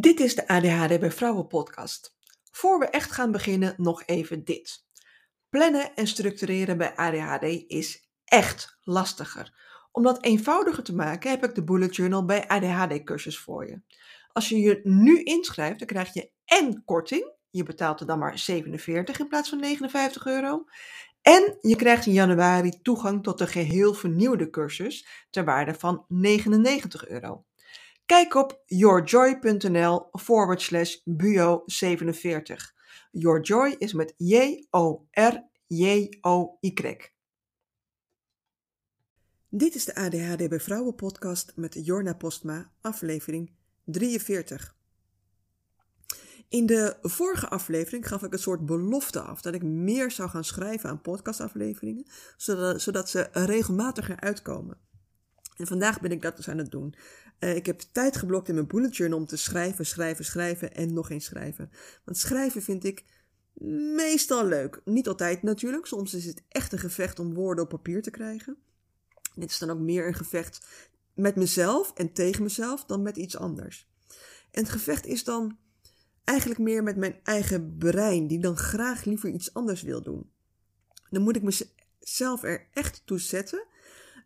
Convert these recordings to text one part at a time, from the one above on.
Dit is de ADHD bij Vrouwen podcast. Voor we echt gaan beginnen, nog even dit. Plannen en structureren bij ADHD is echt lastiger. Om dat eenvoudiger te maken heb ik de Bullet Journal bij ADHD cursus voor je. Als je je nu inschrijft, dan krijg je en korting. Je betaalt er dan maar 47 in plaats van 59 euro. En je krijgt in januari toegang tot de geheel vernieuwde cursus ter waarde van 99 euro. Kijk op yourjoy.nl forward slash buo47. Yourjoy is met J-O-R-J-O-Y. Dit is de ADHD bij Vrouwen podcast met Jorna Postma, aflevering 43. In de vorige aflevering gaf ik een soort belofte af dat ik meer zou gaan schrijven aan podcastafleveringen, zodat, zodat ze regelmatiger uitkomen. En vandaag ben ik dat dus aan het doen. Uh, ik heb tijd geblokt in mijn bullet journal om te schrijven, schrijven, schrijven en nog eens schrijven. Want schrijven vind ik meestal leuk. Niet altijd natuurlijk. Soms is het echt een gevecht om woorden op papier te krijgen. Dit is dan ook meer een gevecht met mezelf en tegen mezelf dan met iets anders. En het gevecht is dan eigenlijk meer met mijn eigen brein, die dan graag liever iets anders wil doen. Dan moet ik mezelf er echt toe zetten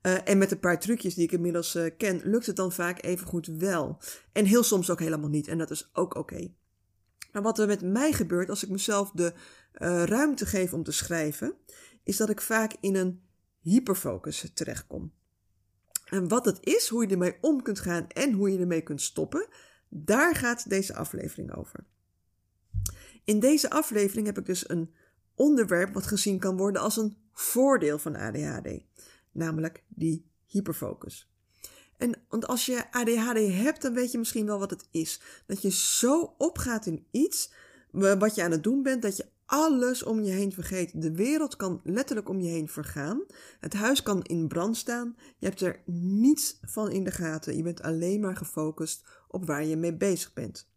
uh, en met een paar trucjes die ik inmiddels uh, ken, lukt het dan vaak even goed wel. En heel soms ook helemaal niet. En dat is ook oké. Maar wat er met mij gebeurt als ik mezelf de uh, ruimte geef om te schrijven, is dat ik vaak in een hyperfocus terechtkom. En wat het is, hoe je ermee om kunt gaan en hoe je ermee kunt stoppen, daar gaat deze aflevering over. In deze aflevering heb ik dus een onderwerp wat gezien kan worden als een voordeel van ADHD namelijk die hyperfocus. En want als je ADHD hebt, dan weet je misschien wel wat het is. Dat je zo opgaat in iets wat je aan het doen bent, dat je alles om je heen vergeet. De wereld kan letterlijk om je heen vergaan. Het huis kan in brand staan. Je hebt er niets van in de gaten. Je bent alleen maar gefocust op waar je mee bezig bent.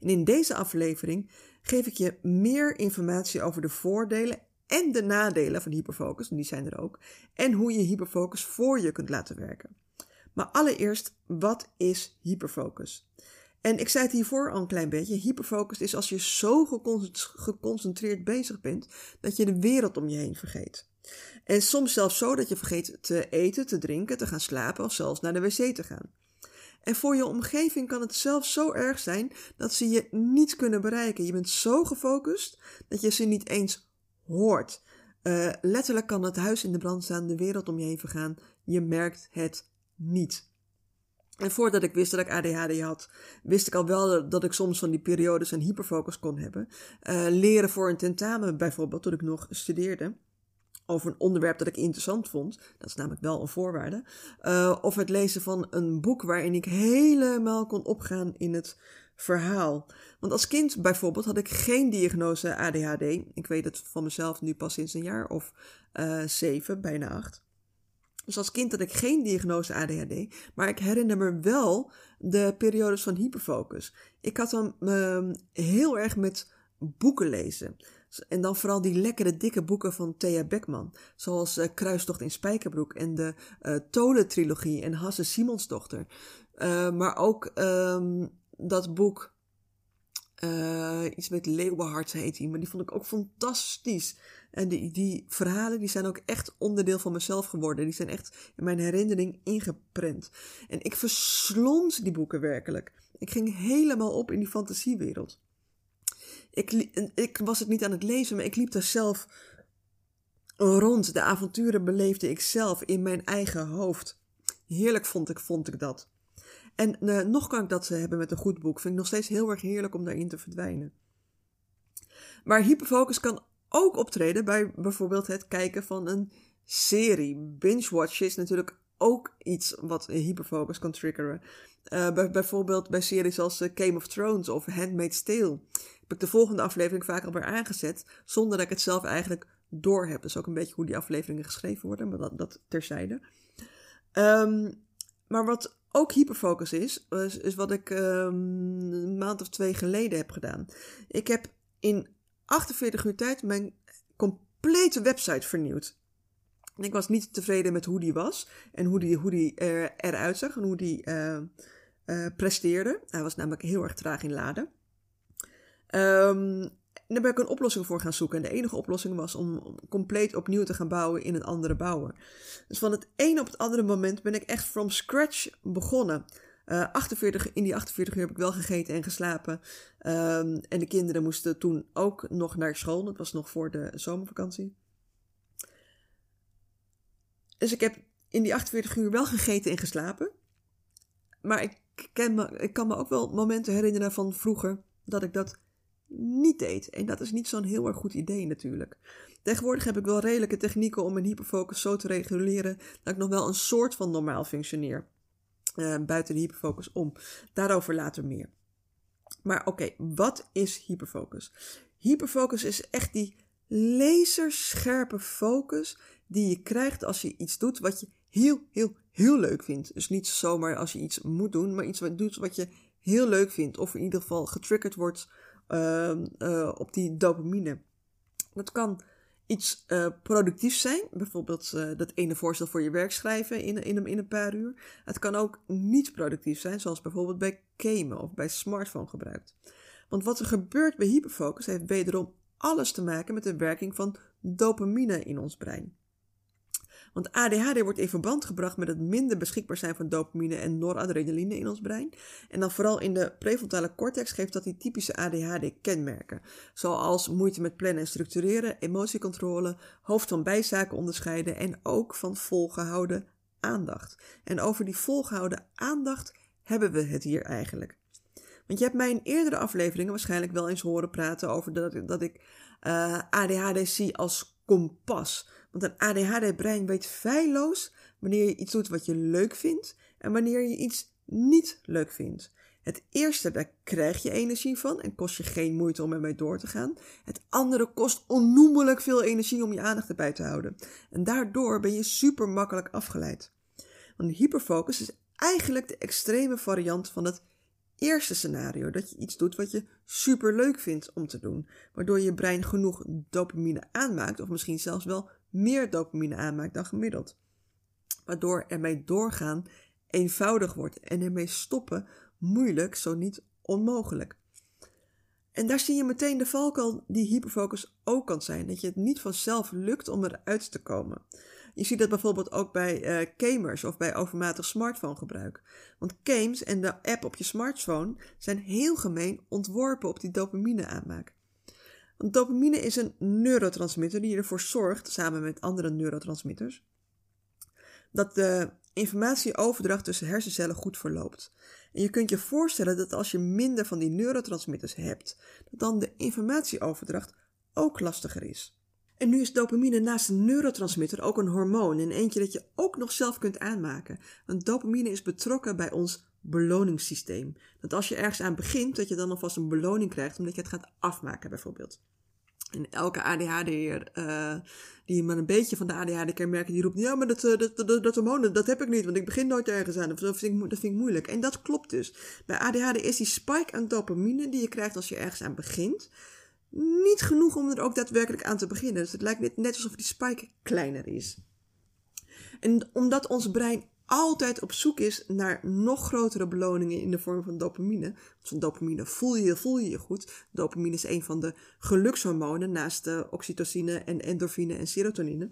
En in deze aflevering geef ik je meer informatie over de voordelen en de nadelen van hyperfocus, die zijn er ook, en hoe je hyperfocus voor je kunt laten werken. Maar allereerst, wat is hyperfocus? En ik zei het hiervoor al een klein beetje. Hyperfocus is als je zo geconcentreerd bezig bent dat je de wereld om je heen vergeet. En soms zelfs zo dat je vergeet te eten, te drinken, te gaan slapen of zelfs naar de wc te gaan. En voor je omgeving kan het zelfs zo erg zijn dat ze je niet kunnen bereiken. Je bent zo gefocust dat je ze niet eens hoort. Uh, letterlijk kan het huis in de brand staan, de wereld om je heen vergaan. Je merkt het niet. En voordat ik wist dat ik ADHD had, wist ik al wel dat ik soms van die periodes een hyperfocus kon hebben. Uh, leren voor een tentamen bijvoorbeeld, toen ik nog studeerde. Over een onderwerp dat ik interessant vond. Dat is namelijk wel een voorwaarde. Uh, of het lezen van een boek waarin ik helemaal kon opgaan in het verhaal. Want als kind bijvoorbeeld had ik geen diagnose ADHD. Ik weet het van mezelf nu pas sinds een jaar of uh, zeven, bijna acht. Dus als kind had ik geen diagnose ADHD, maar ik herinner me wel de periodes van hyperfocus. Ik had uh, heel erg met boeken lezen. En dan vooral die lekkere dikke boeken van Thea Beckman. Zoals uh, Kruistocht in Spijkerbroek en de uh, Tolen-trilogie en Hasse Simonsdochter. Uh, maar ook um, dat boek, uh, iets met Leeuwenhart heet die, maar die vond ik ook fantastisch. En die, die verhalen die zijn ook echt onderdeel van mezelf geworden. Die zijn echt in mijn herinnering ingeprent. En ik verslond die boeken werkelijk. Ik ging helemaal op in die fantasiewereld. Ik, ik was het niet aan het lezen, maar ik liep daar zelf rond. De avonturen beleefde ik zelf in mijn eigen hoofd. Heerlijk vond ik, vond ik dat. En uh, nog kan ik dat ze hebben met een goed boek. Vind ik nog steeds heel erg heerlijk om daarin te verdwijnen. Maar hyperfocus kan ook optreden bij bijvoorbeeld het kijken van een serie. Binge-watchen is natuurlijk ook iets wat hyperfocus kan triggeren. Uh, bij, bijvoorbeeld bij series als Game of Thrones of Handmaid's Tale. Heb ik de volgende aflevering vaak alweer aangezet, zonder dat ik het zelf eigenlijk door heb. Dat is ook een beetje hoe die afleveringen geschreven worden, maar dat, dat terzijde. Um, maar wat ook hyperfocus is, is, wat ik um, een maand of twee geleden heb gedaan. Ik heb in 48 uur tijd mijn complete website vernieuwd. ik was niet tevreden met hoe die was en hoe die, hoe die er, eruit zag en hoe die uh, uh, presteerde. Hij was namelijk heel erg traag in laden. Um, en daar ben ik een oplossing voor gaan zoeken. En de enige oplossing was om compleet opnieuw te gaan bouwen in een andere bouwer. Dus van het een op het andere moment ben ik echt from scratch begonnen. Uh, eh, 48, in die 48 uur heb ik wel gegeten en geslapen. Um, en de kinderen moesten toen ook nog naar school. Dat was nog voor de zomervakantie. Dus ik heb in die 48 uur wel gegeten en geslapen. Maar ik, ken me, ik kan me ook wel momenten herinneren van vroeger dat ik dat niet deed. En dat is niet zo'n heel erg goed idee natuurlijk. Tegenwoordig heb ik wel redelijke technieken om mijn hyperfocus zo te reguleren dat ik nog wel een soort van normaal functioneer. Uh, buiten de hyperfocus om. Daarover later meer. Maar oké, wat is hyperfocus? Hyperfocus is echt die laserscherpe focus die je krijgt als je iets doet wat je heel, heel, heel leuk vindt. Dus niet zomaar als je iets moet doen, maar iets wat doet wat je heel leuk vindt. Of in ieder geval getriggerd wordt uh, op die dopamine. Dat kan iets uh, productiefs zijn, bijvoorbeeld uh, dat ene voorstel voor je werk schrijven in, in, in een paar uur. Het kan ook niet productief zijn, zoals bijvoorbeeld bij gamen of bij smartphone gebruikt. Want wat er gebeurt bij hyperfocus heeft wederom alles te maken met de werking van dopamine in ons brein. Want ADHD wordt in verband gebracht met het minder beschikbaar zijn van dopamine en noradrenaline in ons brein. En dan vooral in de prefrontale cortex geeft dat die typische ADHD-kenmerken. Zoals moeite met plannen en structureren, emotiecontrole, hoofd van bijzaken onderscheiden en ook van volgehouden aandacht. En over die volgehouden aandacht hebben we het hier eigenlijk. Want je hebt mij in eerdere afleveringen waarschijnlijk wel eens horen praten over dat, dat ik eh, ADHD zie als kompas. Want een ADHD-brein weet feilloos wanneer je iets doet wat je leuk vindt en wanneer je iets niet leuk vindt. Het eerste, daar krijg je energie van en kost je geen moeite om ermee door te gaan. Het andere kost onnoemelijk veel energie om je aandacht erbij te houden. En daardoor ben je super makkelijk afgeleid. Want hyperfocus is eigenlijk de extreme variant van het eerste scenario. Dat je iets doet wat je super leuk vindt om te doen. Waardoor je brein genoeg dopamine aanmaakt, of misschien zelfs wel meer dopamine aanmaakt dan gemiddeld. Waardoor ermee doorgaan eenvoudig wordt en ermee stoppen moeilijk, zo niet onmogelijk. En daar zie je meteen de valkuil die hyperfocus ook kan zijn. Dat je het niet vanzelf lukt om eruit te komen. Je ziet dat bijvoorbeeld ook bij uh, gamers of bij overmatig smartphonegebruik. Want games en de app op je smartphone zijn heel gemeen ontworpen op die dopamine aanmaak. Want dopamine is een neurotransmitter die ervoor zorgt, samen met andere neurotransmitters, dat de informatieoverdracht tussen hersencellen goed verloopt. En je kunt je voorstellen dat als je minder van die neurotransmitters hebt, dat dan de informatieoverdracht ook lastiger is. En nu is dopamine naast een neurotransmitter ook een hormoon en eentje dat je ook nog zelf kunt aanmaken. Want dopamine is betrokken bij ons beloningssysteem. Dat als je ergens aan begint, dat je dan alvast een beloning krijgt omdat je het gaat afmaken bijvoorbeeld. En elke ADHD'er uh, die maar een beetje van de ADHD kenmerken, die roept, ja, maar dat, dat, dat, dat hormoon, dat heb ik niet, want ik begin nooit ergens aan. Dat vind, ik, dat vind ik moeilijk. En dat klopt dus. Bij ADHD is die spike aan dopamine die je krijgt als je ergens aan begint, niet genoeg om er ook daadwerkelijk aan te beginnen. Dus het lijkt net, alsof die spike kleiner is. En omdat ons brein altijd op zoek is naar nog grotere beloningen in de vorm van dopamine. Want van dopamine voel je, voel je je goed. Dopamine is een van de gelukshormonen naast de oxytocine en endorfine en serotonine.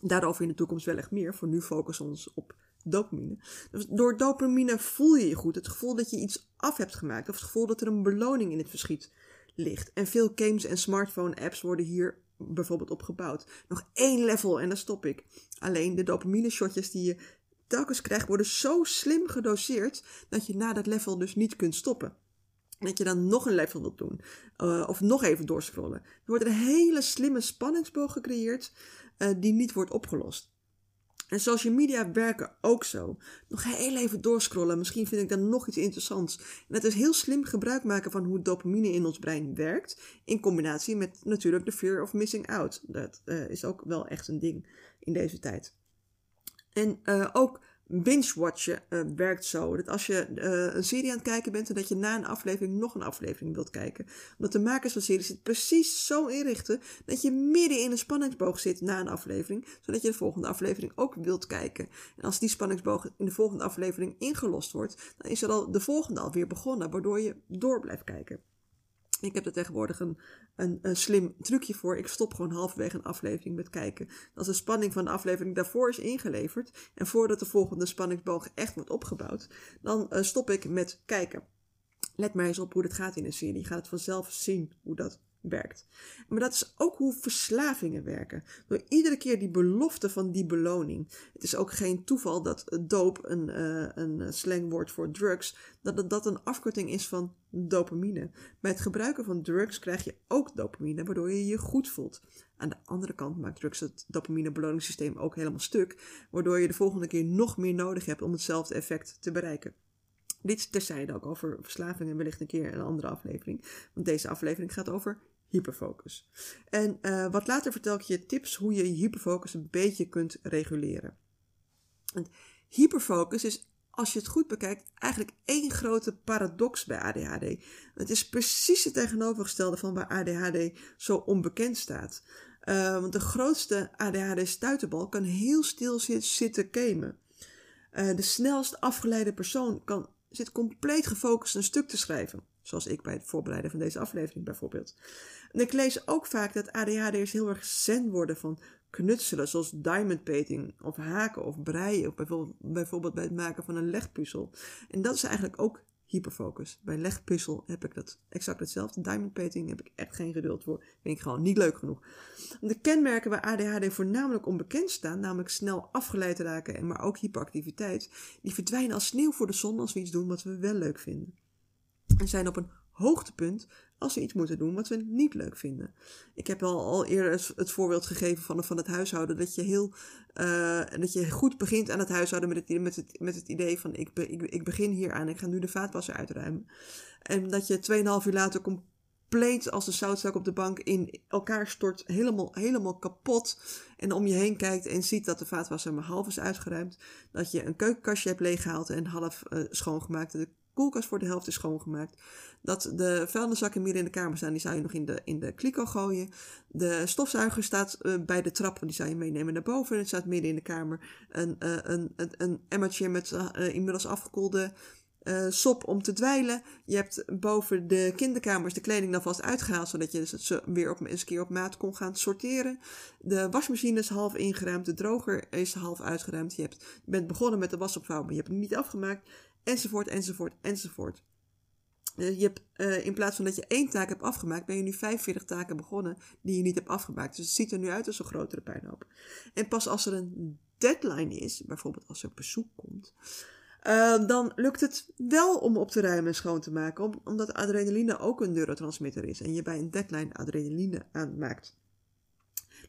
Daarover in de toekomst wel echt meer. Voor nu focussen we ons op dopamine. Dus door dopamine voel je je goed. Het gevoel dat je iets af hebt gemaakt. Of het gevoel dat er een beloning in het verschiet En veel games en smartphone apps worden hier bijvoorbeeld opgebouwd. Nog één level en dan stop ik. Alleen de dopamine shotjes die je telkens krijgt worden zo slim gedoseerd dat je na dat level dus niet kunt stoppen. dat je dan nog een level wilt doen. Uh, of nog even doorscrollen. Er wordt een hele slimme spanningsboog gecreëerd uh, die niet wordt opgelost. En social media werken ook zo. Nog heel even doorscrollen, misschien vind ik dan nog iets interessants. En dat is heel slim gebruik maken van hoe dopamine in ons brein werkt, in combinatie met natuurlijk de fear of missing out. Dat uh, is ook wel echt een ding in deze tijd. En uh, ook binge-watchen uh, werkt zo. Dat als je uh, een serie aan het kijken bent en dat je na een aflevering nog een aflevering wilt kijken. Omdat de makers van series het precies zo inrichten dat je midden in een spanningsboog zit na een aflevering. Zodat je de volgende aflevering ook wilt kijken. En als die spanningsboog in de volgende aflevering ingelost wordt, dan is er al de volgende alweer begonnen. Waardoor je door blijft kijken. Ik heb er tegenwoordig een, een, slim trucje voor. Ik stop gewoon halverwege een aflevering met kijken. Als de spanning van de aflevering daarvoor is ingeleverd en voordat de volgende spanningsboog echt wordt opgebouwd, dan uh, stop ik met kijken. Let maar eens op hoe het gaat in een serie. Je gaat het vanzelf zien hoe dat werkt. Maar dat is ook hoe verslavingen werken. Door iedere keer die belofte van die beloning. Het is ook geen toeval dat doop, een, uh, een slangwoord voor drugs, dat dat een afkorting is van dopamine. Bij het gebruiken van drugs krijg je ook dopamine, waardoor je je goed voelt. Aan de andere kant maakt drugs het dopamine-beloningssysteem ook helemaal stuk, waardoor je de volgende keer nog meer nodig hebt om hetzelfde effect te bereiken. Dit terzijde ook over verslavingen, wellicht een keer een andere aflevering. Want deze aflevering gaat over hyperfocus. En uh, wat later vertel ik je tips hoe je je hyperfocus een beetje kunt reguleren. En hyperfocus is, als je het goed bekijkt, eigenlijk één grote paradox bij ADHD. Het is precies het tegenovergestelde van waar ADHD zo onbekend staat. Uh, want de grootste ADHD-stuiterbal kan heel stil zitten gamen. Uh, de snelst afgeleide persoon kan, zit compleet gefocust een stuk te schrijven. Zoals ik bij het voorbereiden van deze aflevering bijvoorbeeld. En ik lees ook vaak dat ADHD'ers heel erg zen worden van knutselen, zoals diamond painting of haken of breien, of bijvoorbeeld, bijvoorbeeld bij het maken van een legpuzzel. En dat is eigenlijk ook hyperfocus. Bij legpuzzel heb ik dat exact hetzelfde. Diamond painting heb ik echt geen geduld voor. Vind ik gewoon niet leuk genoeg. De kenmerken waar ADHD voornamelijk onbekend staan, namelijk snel afgeleid raken en maar ook hyperactiviteit, die verdwijnen als sneeuw voor de zon als we iets doen wat we wel leuk vinden. En zijn op een hoogtepunt als we iets moeten doen wat we niet leuk vinden. Ik heb al, al eerder het, voorbeeld gegeven van, van het huishouden. Dat je, heel, uh, dat je goed begint aan het huishouden met het, met het, met het idee van ik, ik, begin hier aan. Ik ga nu de vaatwasser uitruimen. En dat je 2,5 uur later compleet als de zoutzak op de bank in elkaar stort. Helemaal, helemaal kapot. En om je heen kijkt en ziet dat de vaatwasser maar half is uitgeruimd. Dat je een keukenkastje hebt leeggehaald en half uh, schoongemaakt. Koelkast voor de helft is schoongemaakt. Dat de vuilniszakken meer in de kamer staan, die zou je nog in de, in de kliko gooien. De stofzuiger staat uh, bij de trap, die zou je meenemen naar boven. En het staat midden in de kamer een, uh, een, een, een emmertje met uh, inmiddels afgekoelde sop om te dweilen. Je hebt boven de kinderkamers de kleding dan vast uitgehaald, zodat je ze weer op, eens keer op maat kon gaan sorteren. De wasmachine is half ingeruimd, de droger is half uitgeruimd. Je, hebt, je bent begonnen met de wasopvouw, maar je hebt hem niet afgemaakt enzovoort, enzovoort, enzovoort. Eh, je hebt, uh, in plaats van dat je één taak hebt afgemaakt, ben je nu 45 taken begonnen die je niet hebt afgemaakt. Dus het ziet er nu uit als een grotere puinhoop. En pas als er een deadline is, bijvoorbeeld als er bezoek komt, uh, dan lukt het wel om op te ruimen en schoon te maken, omdat adrenaline ook een neurotransmitter is en je bij een deadline adrenaline aanmaakt.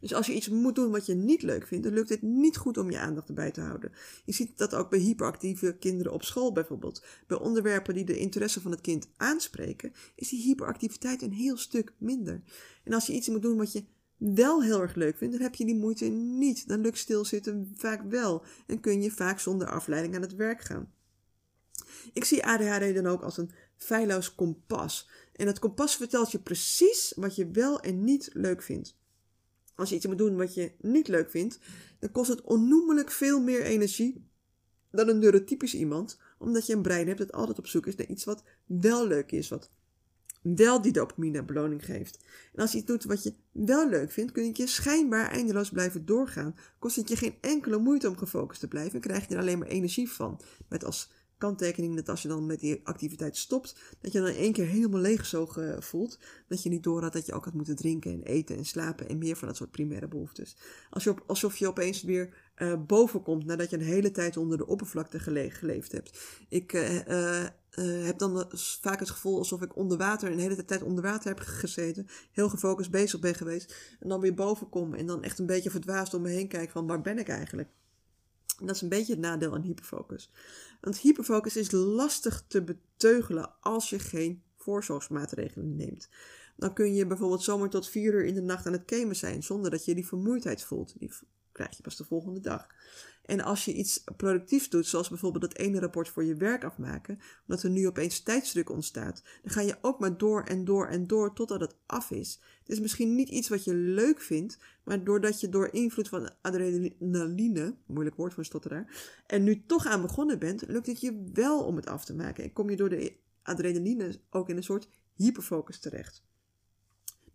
Dus als je iets moet doen wat je niet leuk vindt, dan lukt het niet goed om je aandacht erbij te houden. Je ziet dat ook bij hyperactieve kinderen op school bijvoorbeeld. Bij onderwerpen die de interesse van het kind aanspreken, is die hyperactiviteit een heel stuk minder. En als je iets moet doen wat je wel heel erg leuk vindt, dan heb je die moeite niet. Dan lukt stilzitten vaak wel en kun je vaak zonder afleiding aan het werk gaan. Ik zie ADHD dan ook als een feilloos kompas. En dat kompas vertelt je precies wat je wel en niet leuk vindt. Als je iets moet doen wat je niet leuk vindt, dan kost het onnoemelijk veel meer energie dan een neurotypisch iemand, omdat je een brein hebt dat altijd op zoek is naar iets wat wel leuk is, wat wel die dopamine beloning geeft. En als je iets doet wat je wel leuk vindt, kun je schijnbaar eindeloos blijven doorgaan. Kost het je geen enkele moeite om gefocust te blijven en krijg je er alleen maar energie van. Met als kanttekening dat als je dan met die activiteit stopt, dat je dan in één keer helemaal leeggezogen voelt. Dat je niet door had dat je ook had moeten drinken en eten en slapen en meer van dat soort primaire behoeftes. Als je op, alsof je opeens weer uh, boven komt nadat je een hele tijd onder de oppervlakte geleefd hebt. Ik uh, heb dan vaak het gevoel alsof ik onder water, een hele tijd onder water heb gezeten, heel gefocust bezig ben geweest en dan weer boven kom en dan echt een beetje verdwaasd om me heen kijk van waar ben ik eigenlijk. Dat is een beetje het nadeel aan hyperfocus. Want hyperfocus is lastig te beteugelen als je geen voorzorgsmaatregelen neemt. Dan kun je bijvoorbeeld zomaar tot vier uur in de nacht aan het gamen zijn zonder dat je die vermoeidheid voelt. Die krijg je pas de volgende dag. En als je iets productiefs doet, zoals bijvoorbeeld dat ene rapport voor je werk afmaken, omdat er nu opeens tijdsdruk ontstaat, dan ga je ook maar door en door en door totdat het af is. Het is misschien niet iets wat je leuk vindt, maar doordat je door invloed van adrenaline, moeilijk woord voor een stotteraar, en nu toch aan begonnen bent, lukt het je wel om het af te maken. En kom je door de adrenaline ook in een soort hyperfocus terecht.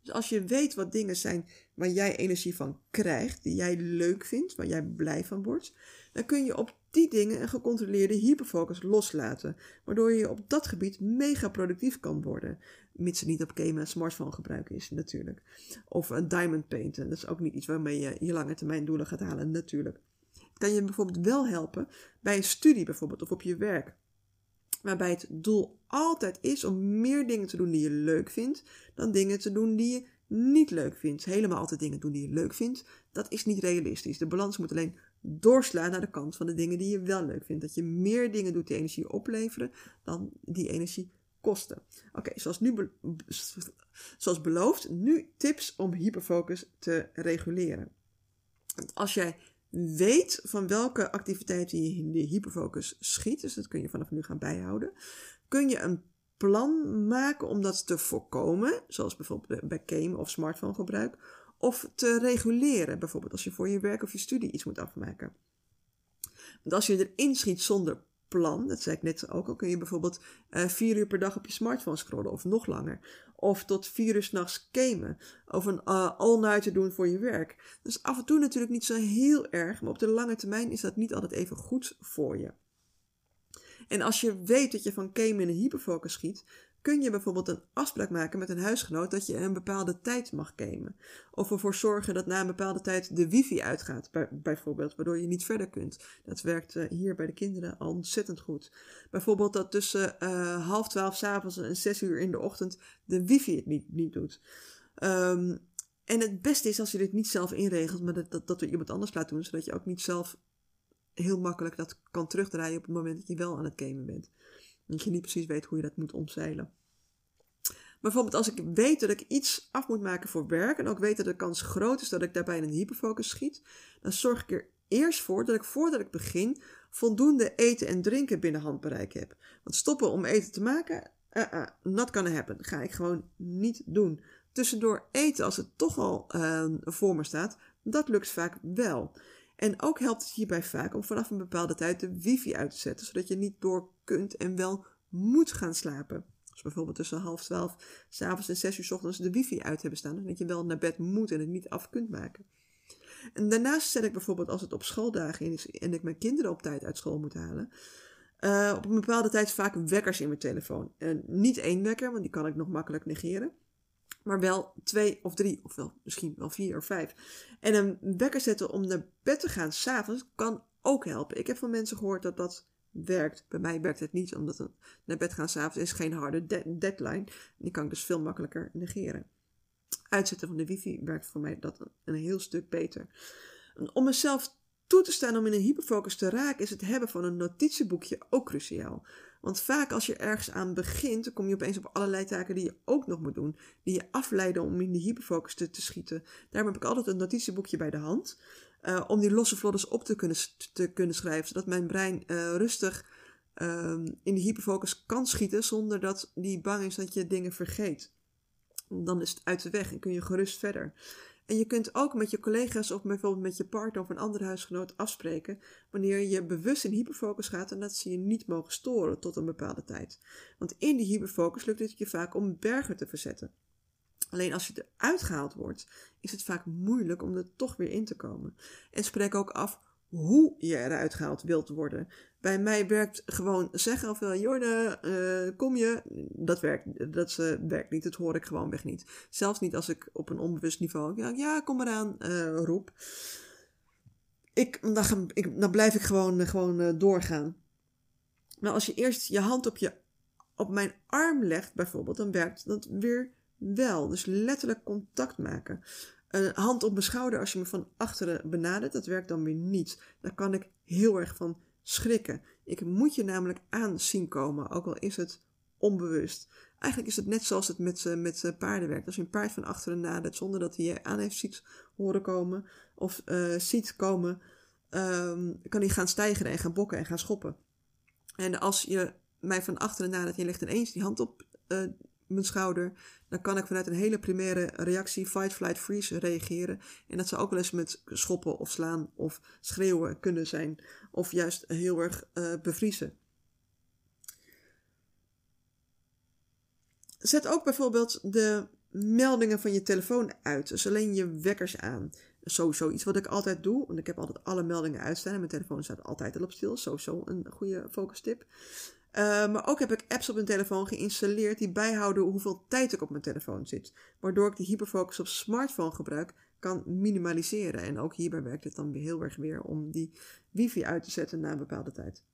Dus als je weet wat dingen zijn waar jij energie van krijgt, die jij leuk vindt, waar jij blij van wordt, dan kun je op die dingen een gecontroleerde hyperfocus loslaten, waardoor je op dat gebied mega productief kan worden. Mits het niet op gamen en smartphone gebruiken is, natuurlijk. Of een diamond painten, dat is ook niet iets waarmee je je lange termijn doelen gaat halen, natuurlijk. Kan je bijvoorbeeld wel helpen bij een studie bijvoorbeeld, of op je werk. Waarbij het doel altijd is om meer dingen te doen die je leuk vindt, dan dingen te doen die je niet leuk vindt. Helemaal altijd dingen doen die je leuk vindt, dat is niet realistisch. De balans moet alleen doorslaan naar de kant van de dingen die je wel leuk vindt. Dat je meer dingen doet die energie opleveren dan die energie kosten. Oké, zoals, nu zoals beloofd, nu tips om hyperfocus te reguleren. Als jij weet van welke activiteiten je in de hyperfocus schiet, dus dat kun je vanaf nu gaan bijhouden, kun je een plan maken om dat te voorkomen, zoals bijvoorbeeld bij game of smartphone gebruik, of te reguleren, bijvoorbeeld als je voor je werk of je studie iets moet afmaken. Want als je erin schiet zonder plan, dat zei ik net ook al, kun je bijvoorbeeld uh, vier uur per dag op je smartphone scrollen of nog langer. Of tot vier uur s'nachts gamen. Of een uh, all-nighter doen voor je werk. Dus af en toe natuurlijk niet zo heel erg, maar op de lange termijn is dat niet altijd even goed voor je. En als je weet dat je van gamen in een hyperfocus schiet, kun je bijvoorbeeld een afspraak maken met een huisgenoot dat je een bepaalde tijd mag gamen. Of ervoor zorgen dat na een bepaalde tijd de wifi uitgaat, bijvoorbeeld, waardoor je niet verder kunt. Dat werkt eh, hier bij de kinderen ontzettend goed. Bijvoorbeeld dat tussen uh, half twaalf s'avonds en zes uur in de ochtend de wifi het niet, niet doet. Um, en het beste is als je dit niet zelf inregelt, maar dat, dat, dat iemand anders laat doen, zodat je ook niet zelf heel makkelijk dat kan terugdraaien op het moment dat je wel aan het gamen bent. Dat je niet precies weet hoe je dat moet omzeilen. Bijvoorbeeld als ik weet dat ik iets af moet maken voor werk en ook weet dat de kans groot is dat ik daarbij in een hyperfocus schiet, dan zorg ik er eerst voor dat ik voordat ik begin voldoende eten en drinken binnen handbereik heb. Want stoppen om eten te maken, uh, uh, not gonna happen. Ga ik gewoon niet doen. Tussendoor eten als het toch al uh, voor me staat, dat lukt vaak wel. En ook helpt het hierbij vaak om vanaf een bepaalde tijd de wifi uit te zetten, zodat je niet door kunt en wel moet gaan slapen. Dus bijvoorbeeld tussen half twaalf s'avonds en zes uur s ochtends de wifi uit hebben staan, dat je wel naar bed moet en het niet af kunt maken. En daarnaast zet ik bijvoorbeeld als het op schooldagen is en ik mijn kinderen op tijd uit school moet halen, uh, op een bepaalde tijd vaak wekkers in mijn telefoon. En niet één wekker, want die kan ik nog makkelijk negeren maar wel twee of drie, of wel misschien wel vier of vijf. En een wekker zetten om naar bed te gaan s'avonds kan ook helpen. Ik heb van mensen gehoord dat dat werkt. Bij mij werkt het niet, omdat naar bed gaan s'avonds is geen harde deadline. Die kan ik dus veel makkelijker negeren. Uitzetten van de wifi werkt voor mij dat een heel stuk beter. Om mezelf toe te staan om in een hyperfocus te raken, is het hebben van een notitieboekje ook cruciaal. Want vaak als je ergens aan begint, dan kom je opeens op allerlei taken die je ook nog moet doen. Die je afleiden om in die hyperfocus te, te schieten. Daarom heb ik altijd een notitieboekje bij de hand. Uh, om die losse vlodders op te kunnen, te kunnen schrijven. Zodat mijn brein uh, rustig uh, in die hyperfocus kan schieten. Zonder dat die bang is dat je dingen vergeet. Dan is het uit de weg en kun je gerust verder. En je kunt ook met je collega's of bijvoorbeeld met je partner of een andere huisgenoot afspreken wanneer je bewust in hyperfocus gaat en dat ze je niet mogen storen tot een bepaalde tijd. Want in die hyperfocus lukt het je vaak om bergen te verzetten. Alleen als je eruit gehaald wordt, is het vaak moeilijk om er toch weer in te komen. En spreek ook af hoe je eruit gehaald wilt worden. Bij mij werkt gewoon zeggen of wel, Jorne, uh, kom je? Dat werkt, dat uh, werkt niet. Dat hoor ik gewoon weg niet. Zelfs niet als ik op een onbewust niveau, ja, ja kom maar aan, uh, roep. Ik, dan, ik, dan blijf ik gewoon, gewoon doorgaan. Maar als je eerst je hand op, je, op mijn arm legt, bijvoorbeeld, dan werkt dat weer wel. Dus letterlijk contact maken. Een hand op mijn schouder als je me van achteren benadert, dat werkt dan weer niet. Daar kan ik heel erg van schrikken. Ik moet je namelijk aan zien komen, ook al is het onbewust. Eigenlijk is het net zoals het met, uh, met uh, paarden werkt. Als je een paard van achteren nadert zonder dat hij je aan heeft ziet horen komen of uh, ziet komen, ehm, kan die gaan stijgen en gaan bokken en gaan schoppen. En als je mij van achteren nadat je legt ineens die hand op mijn schouder, dan kan ik vanuit een hele primaire reactie, fight, flight, freeze, reageren. En dat zou ook wel eens met schoppen of slaan of schreeuwen kunnen zijn, of juist heel erg uh, bevriezen. Zet ook bijvoorbeeld de meldingen van je telefoon uit. Dus alleen je wekkers aan. Sowieso iets wat ik altijd doe. Want ik heb altijd alle meldingen uitstaan. En mijn telefoon staat altijd al op stil. Sowieso een goede focus tip. Uh, maar ook heb ik apps op mijn telefoon geïnstalleerd die bijhouden hoeveel tijd ik op mijn telefoon zit. Waardoor ik die hyperfocus op smartphone gebruik kan minimaliseren. En ook hierbij werkt het dan heel erg weer om die wifi uit te zetten na een bepaalde tijd.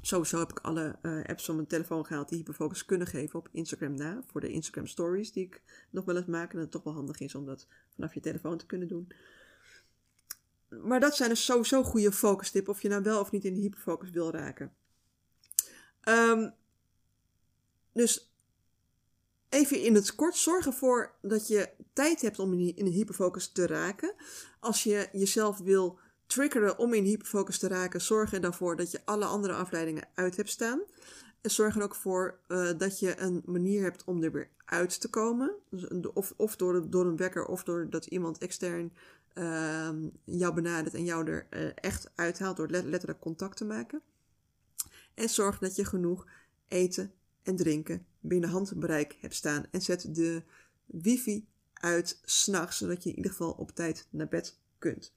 Sowieso heb ik alle uh, apps van mijn telefoon gehaald die hyperfocus kunnen geven op Instagram na. Voor de Instagram stories die ik nog wel eens maak. En dat het toch wel handig is om dat vanaf je telefoon te kunnen doen. Maar dat zijn dus sowieso goede focus tips. Of je nou wel of niet in de hyperfocus wil raken. Um, dus even in het kort, zorg ervoor dat je tijd hebt om in de hyperfocus te raken. Als je jezelf wil triggeren om in hyperfocus te raken, zorg er dan voor dat je alle andere afleidingen uit hebt staan. En zorg er ook voor uh, dat je een manier hebt om er weer uit te komen. Dus, of of door, door een wekker of doordat iemand extern uh, jou benadert en jou er uh, echt uithaalt door letterlijk contact te maken. En zorg dat je genoeg eten en drinken binnen handbereik hebt staan. En zet de wifi uit s'nachts, zodat je in ieder geval op tijd naar bed kunt.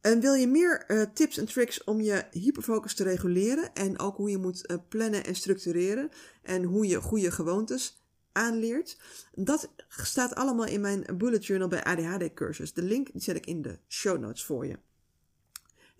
En wil je meer uh, tips en tricks om je hyperfocus te reguleren en ook hoe je moet uh, plannen en structureren en hoe je goede gewoontes aanleert? Dat staat allemaal in mijn bullet journal bij ADHD cursus. De link die zet ik in de show notes voor je.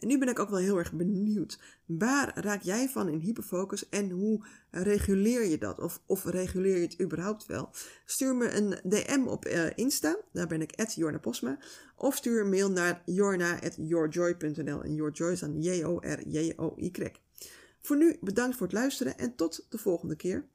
Nu ben ik ook wel heel erg benieuwd. Waar raak jij van in hyperfocus en hoe reguleer je dat? Of, of reguleer je het überhaupt wel? Stuur me een DM op uh, Insta, daar ben ik at Jorna Posma. Of stuur een mail naar jorna.yourjoy.nl en yourjoy is dan J-O-R-J-O-Y. Voor nu bedankt voor het luisteren en tot de volgende keer.